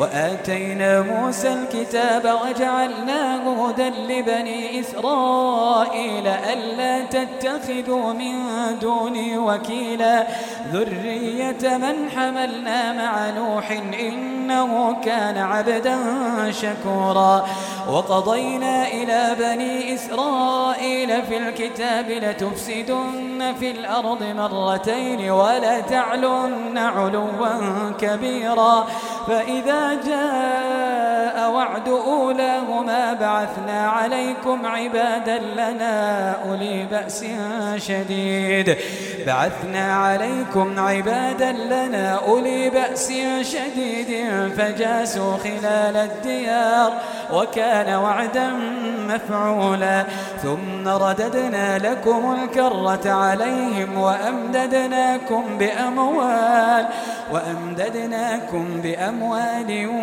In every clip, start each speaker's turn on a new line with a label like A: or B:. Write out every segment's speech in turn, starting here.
A: وآتينا موسى الكتاب وجعلناه هدى لبني إسرائيل ألا تتخذوا من دوني وكيلا. ذرية من حملنا مع نوح إنه كان عبدا شكورا. وقضينا إلى بني إسرائيل في الكتاب لتفسدن في الأرض مرتين ولا تعلن علوا كبيرا. فإذا جاء وعد أولاهما بعثنا عليكم عبادا لنا أولي بأس شديد. بعثنا عليكم عبادا لنا أولي بأس شديد فجاسوا خلال الديار وكان وعدا مفعولا. ثم رددنا لكم الكرة عليهم وأمددناكم بأموال وأمددناكم بأموال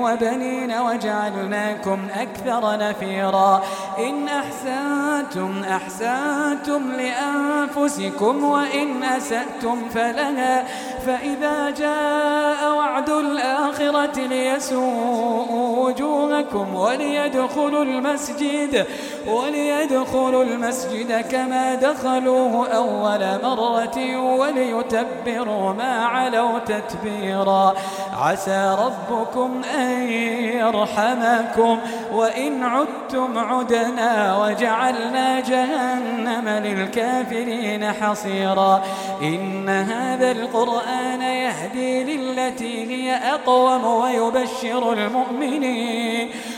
A: وبنين وجعلناكم أكثر نفيرا. إن أحسنتم أحسنتم لأنفسكم وإن أسأتم فلها. فإذا جاء وعد الآخرة ليسوءوا وجوهكم وليدخلوا المسجد وليدخلوا المسجد كما دخلوه أول مرة وليتبروا ما علوا تتبيرا. عسى ربكم أن يرحمكم. وإن عدتم عدنا وجعلنا جهنم للكافرين حصيرا. إن هذا القرآن يهدي للتي هي أقوم ويبشر المؤمنين.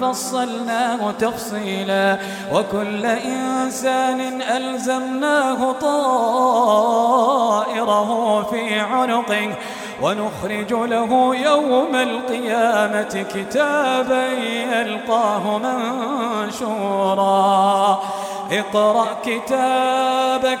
A: فصلناه تفصيلا. وكل إنسان ألزمناه طائره في عنقه. ونخرج له يوم القيامة كتابا يلقاه منشورا. اقرأ كتابك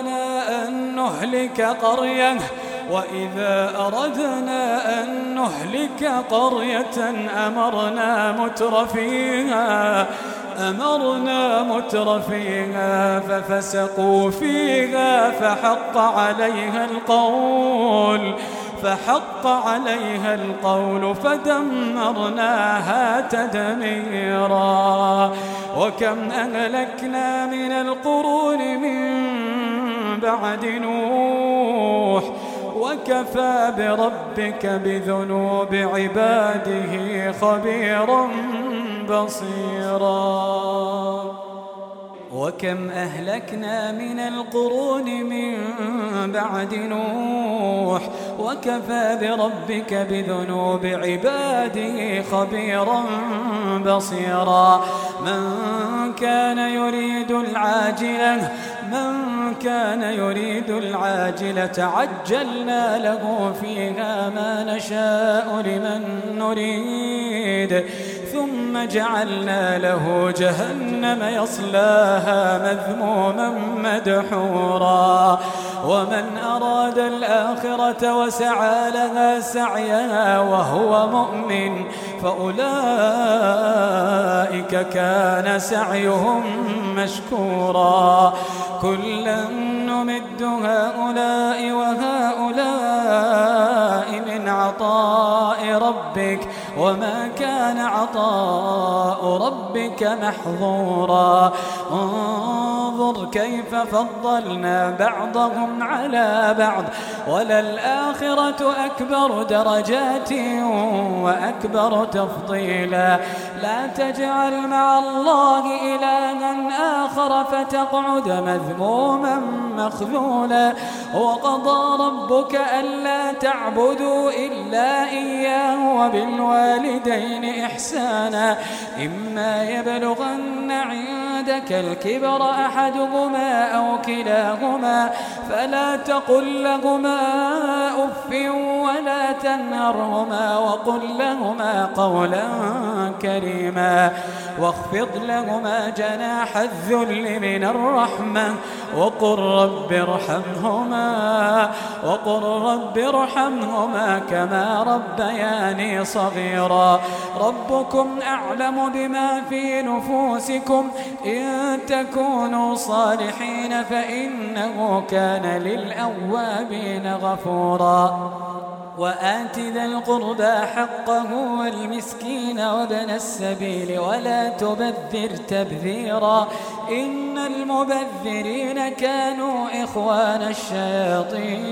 A: أن نهلك قرية وإذا أردنا أن نهلك قرية أمرنا متر فيها أمرنا متر فيها ففسقوا فيها فحق عليها القول فحق عليها القول فدمرناها تدميرا. وكم أهلكنا من القرون من بعد نوح وكفى بربك بذنوب عباده خبيرا بصيرا. وكم أهلكنا من القرون من بعد نوح وكفى بربك بذنوب عباده خبيرا بصيرا. من كان يريد العاجلة من كان يريد العاجلة عجلنا له فيها ما نشاء لمن نريد. ثم جعلنا له جهنم يصلاها مذموما مدحورا. ومن أراد الآخرة وسعى لها سعيها وهو مؤمن فأولئك كان سعيهم مشكورا. كلا نمد هؤلاء وهؤلاء من عطاء ربك وما كان عطاء ربك محظورا. انظر كيف فضلنا بعضهم على بعض. وللآخرة أكبر درجات وأكبر تفضيلا. لا تجعل مع الله إلها آخر فتقعد مذموما مخذولا. وقضى ربك ألا تعبدوا إلا إياه وبالوالدين إحسانا إما يبلغن عندك الكبر أحدهما أو كلاهما فلا تقل لهما أف ولا تنهرهما وقل لهما قولا كريما واخفض لهما جناح الذل من الرحمة وقل رب ارحمهما وقل رب ارحمهما كما ربياني صغيرا ربكم أعلم بما في نفوسكم إن تكونوا صالحين فإنه كان للأوابين غفورا. وآت ذا القربى حقه والمسكين وابن السبيل ولا تبذر تبذيرا. إن المبذرين كانوا إخوان الشياطين.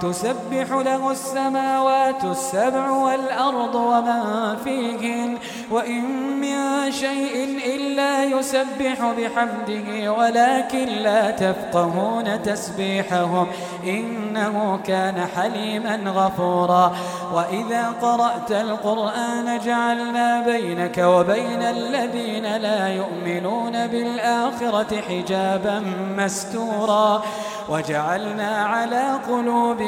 A: تسبح له السماوات السبع والأرض ومن فيهن وإن من شيء إلا يسبح بحمده ولكن لا تفقهون تسبيحهم إنه كان حليما غفورا. وإذا قرأت القرآن جعلنا بينك وبين الذين لا يؤمنون بالآخرة حجابا مستورا. وجعلنا على قلوبهم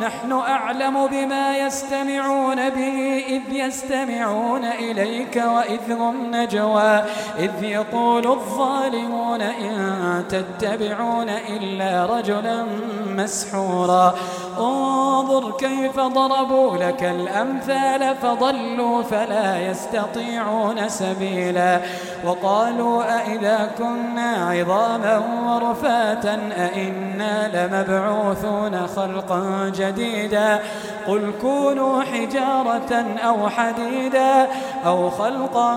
A: نحن أعلم بما يستمعون به إذ يستمعون إليك وإذ هم نجوى إذ يقول الظالمون إن تتبعون إلا رجلا مسحورا. انظر كيف ضربوا لك الأمثال فضلوا فلا يستطيعون سبيلا. وقالوا أئذا كنا عظاما ورفاتا أئنا لمبعوثون خلقا جديدا. قل كونوا حجارة أو حديدا أو خلقا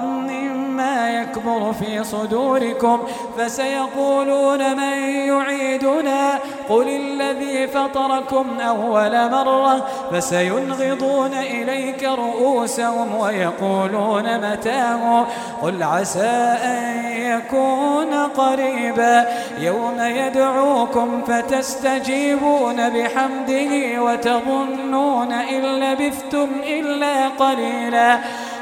A: مما يكبر في صدوركم فسيقولون من يعيدنا قل الذي فطركم أول مرة فسينغضون إليك رؤوسهم ويقولون متاه قل عسى أن يكون قريبا يوم يدعوكم فتستجيبون بحمده وتظنون إن لبثتم إلا قليلا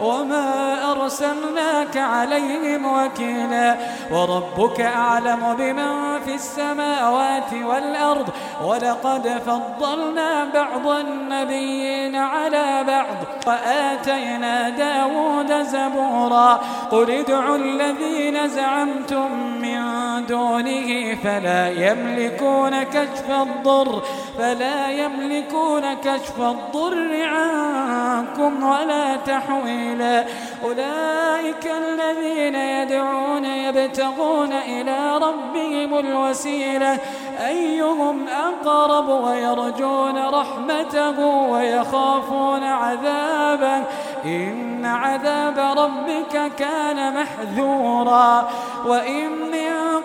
A: وما أرسلناك عليهم وكيلا وربك أعلم بمن في السماوات والأرض ولقد فضلنا بعض النبيين على بعض وآتينا داود زبورا قل ادعوا الذين زعمتم من دونه فلا يملكون كشف الضر فلا يملكون كشف الضر عنكم ولا تحويلا. أولئك الذين يدعون يبتغون إلى ربهم الوسيلة. أيهم أقرب ويرجون رحمته ويخافون عذابه؟ إن عذاب ربك كان محذورا. وإن من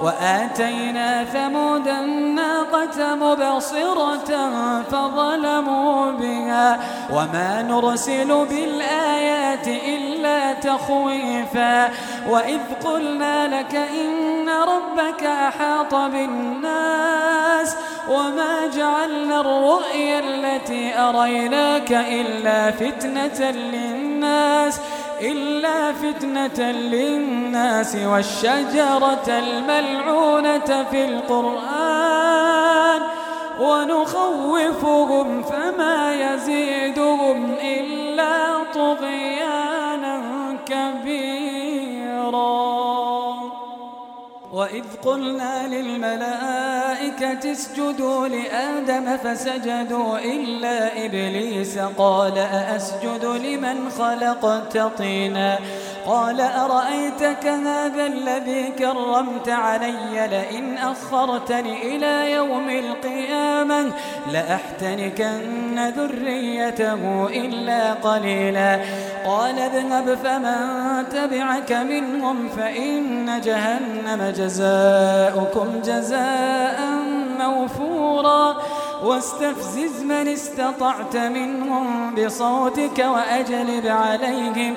A: وآتينا ثمود الناقة مبصرة فظلموا بها وما نرسل بالآيات إلا تخويفا وإذ قلنا لك إن ربك أحاط بالناس وما جعلنا الرؤيا التي أريناك إلا فتنة للناس إلا فتنة للناس والشجرة الملعونة في القرآن. ونخوفهم فما يزيدهم إلا طغيانا كبيرا. وإذ قلنا للملائكة اسجدوا لآدم فسجدوا إلا إبليس قال أأسجد لمن خلقت طينا قال أرأيتك هذا الذي كرمت علي لئن أخرتني إلى يوم القيامة لأحتنكن ذريته إلا قليلا قال اذهب فمن تبعك منهم فإن جهنم جزاؤكم جزاء موفورا. واستفزز من استطعت منهم بصوتك وأجلب عليهم.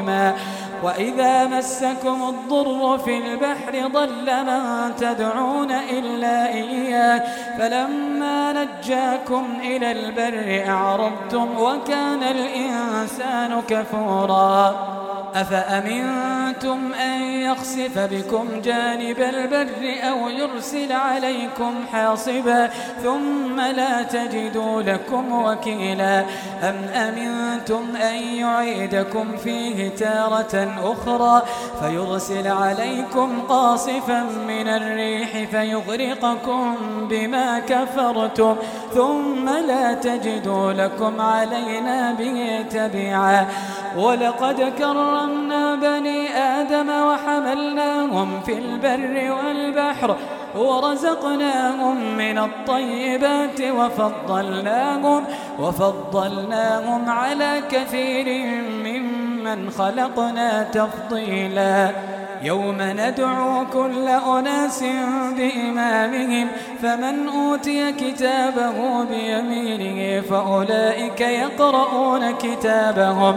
A: عظيما وإذا مسكم الضر في البحر ضل من تدعون إلا إياه. فلما نجاكم إلى البر أعرضتم وكان الإنسان كفورا. أفأمنتم أن يخسف بكم جانب البر أو يرسل عليكم حاصبا؟ ثم لا تجدوا لكم وكيلا. أم أمنتم أن يعيدكم فيه تارة أخرى فيرسل عليكم قاصفا من الريح فيغرقكم بما كفرتم ثم لا تجدوا لكم علينا به تبيعا ولقد كرمنا بني آدم وحملناهم في البر والبحر ورزقناهم من الطيبات وفضلناهم وفضلناهم على كثير ممن خلقنا تفضيلا. يوم ندعو كل أناس بإمامهم فمن أوتي كتابه بيمينه فأولئك يقرؤون كتابهم.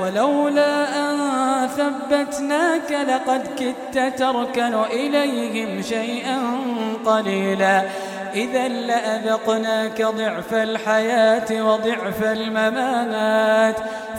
A: ولولا أن ثبتناك لقد كدت تركن إليهم شيئا قليلا. إذا لأذقناك ضعف الحياة وضعف الممات.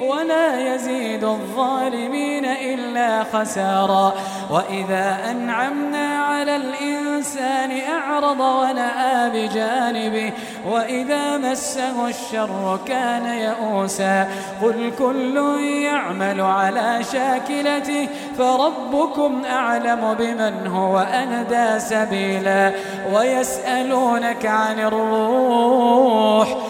A: ولا يزيد الظالمين إلا خسارا. وإذا أنعمنا على الإنسان أعرض ونأى بجانبه وإذا مسه الشر كان يئوسا. قل كل يعمل على شاكلته فربكم أعلم بمن هو أندى سبيلا. ويسألونك عن الروح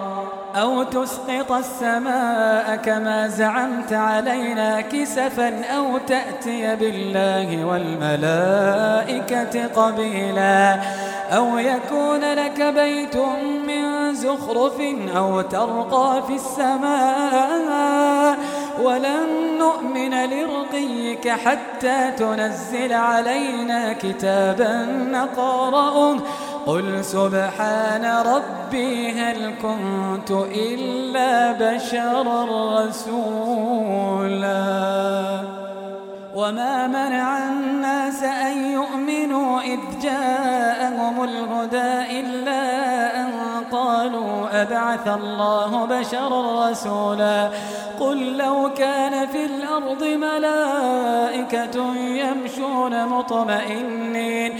A: أو تسقط السماء كما زعمت علينا كسفا أو تأتي بالله والملائكة قبيلا أو يكون لك بيت من زخرف أو ترقى في السماء ولن نؤمن لرقيك حتى تنزل علينا كتابا نقرأه قل سبحان ربي هل كنت إلا بشرا رسولا. وما منع الناس أن يؤمنوا إذ جاءهم الهدى إلا أن قالوا أبعث الله بشرا رسولا. قل لو كان في الأرض ملائكة يمشون مطمئنين.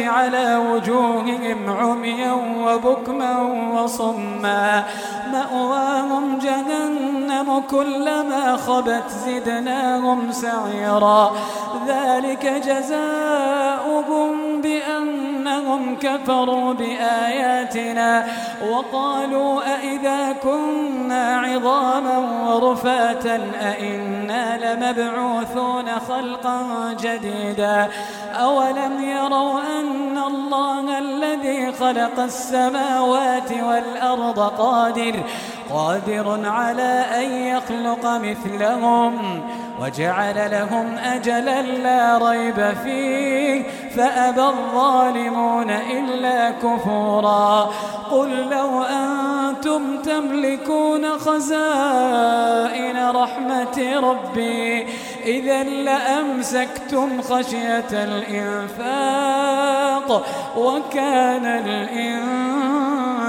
A: على وجوههم عميا وبكما وصما. مأواهم جهنم كلما خبت زدناهم سعيرا. ذلك جزاؤهم بأنهم كفروا بآياتنا وقالوا أئذا كنا عظاما ورفاتا أئنا لمبعوثون خلقا جديدا أولم يروا أن الله الذي خلق السماوات والأرض قادر قادر على أن يخلق مثلهم وجعل لهم أجلا لا ريب فيه فأبى الظالمون إلا كفورا. قل لو أنتم تملكون خزائن رحمة ربي إذا لأمسكتم خشية الإنفاق وكان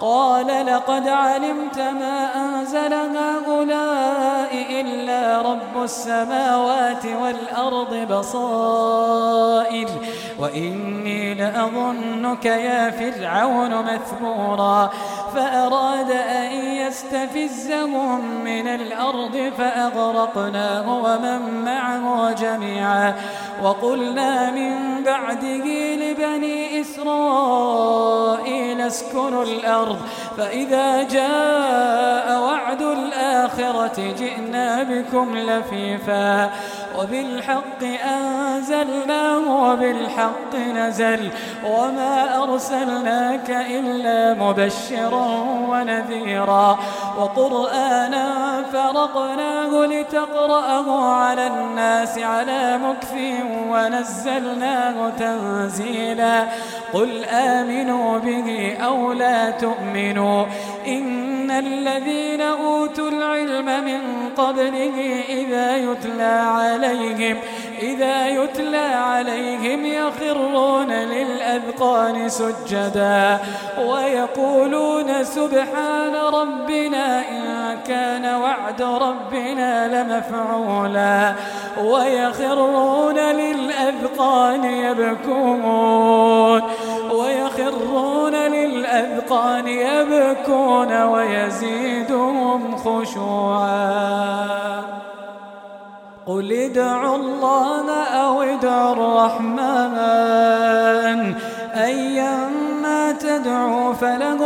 A: قال لقد علمت ما أنزل هؤلاء رب السماوات والأرض بصائر. وإني لأظنك يا فرعون مثبورا. فأراد أن يستفزهم من الأرض فأغرقناه ومن معه جميعا. وقلنا من بعده لبني إسرائيل اسكنوا الأرض. فإذا جاء وعد الآخرة جئنا بكم لفيفا. وبالحق أنزلناه وبالحق نزل. وما أرسلناك إلا مبشرا ونذيرا. وقرآنا فرقناه لتقرأه على الناس على مكف ونزلناه تنزيلا. قل آمنوا به أو لا تؤمنوا. إن الذين أوتوا العلم من قبله إذا يتلى عليهم إذا يتلى عليهم يخرون للأذقان سجدا ويقولون سبحان ربنا إن كان وعد ربنا لمفعولا ويخرون للأذقان يبكون ويخرون للأذقان يبكون ويزيدهم خشوعا. قل ادعوا الله أو ادعوا الرحمن.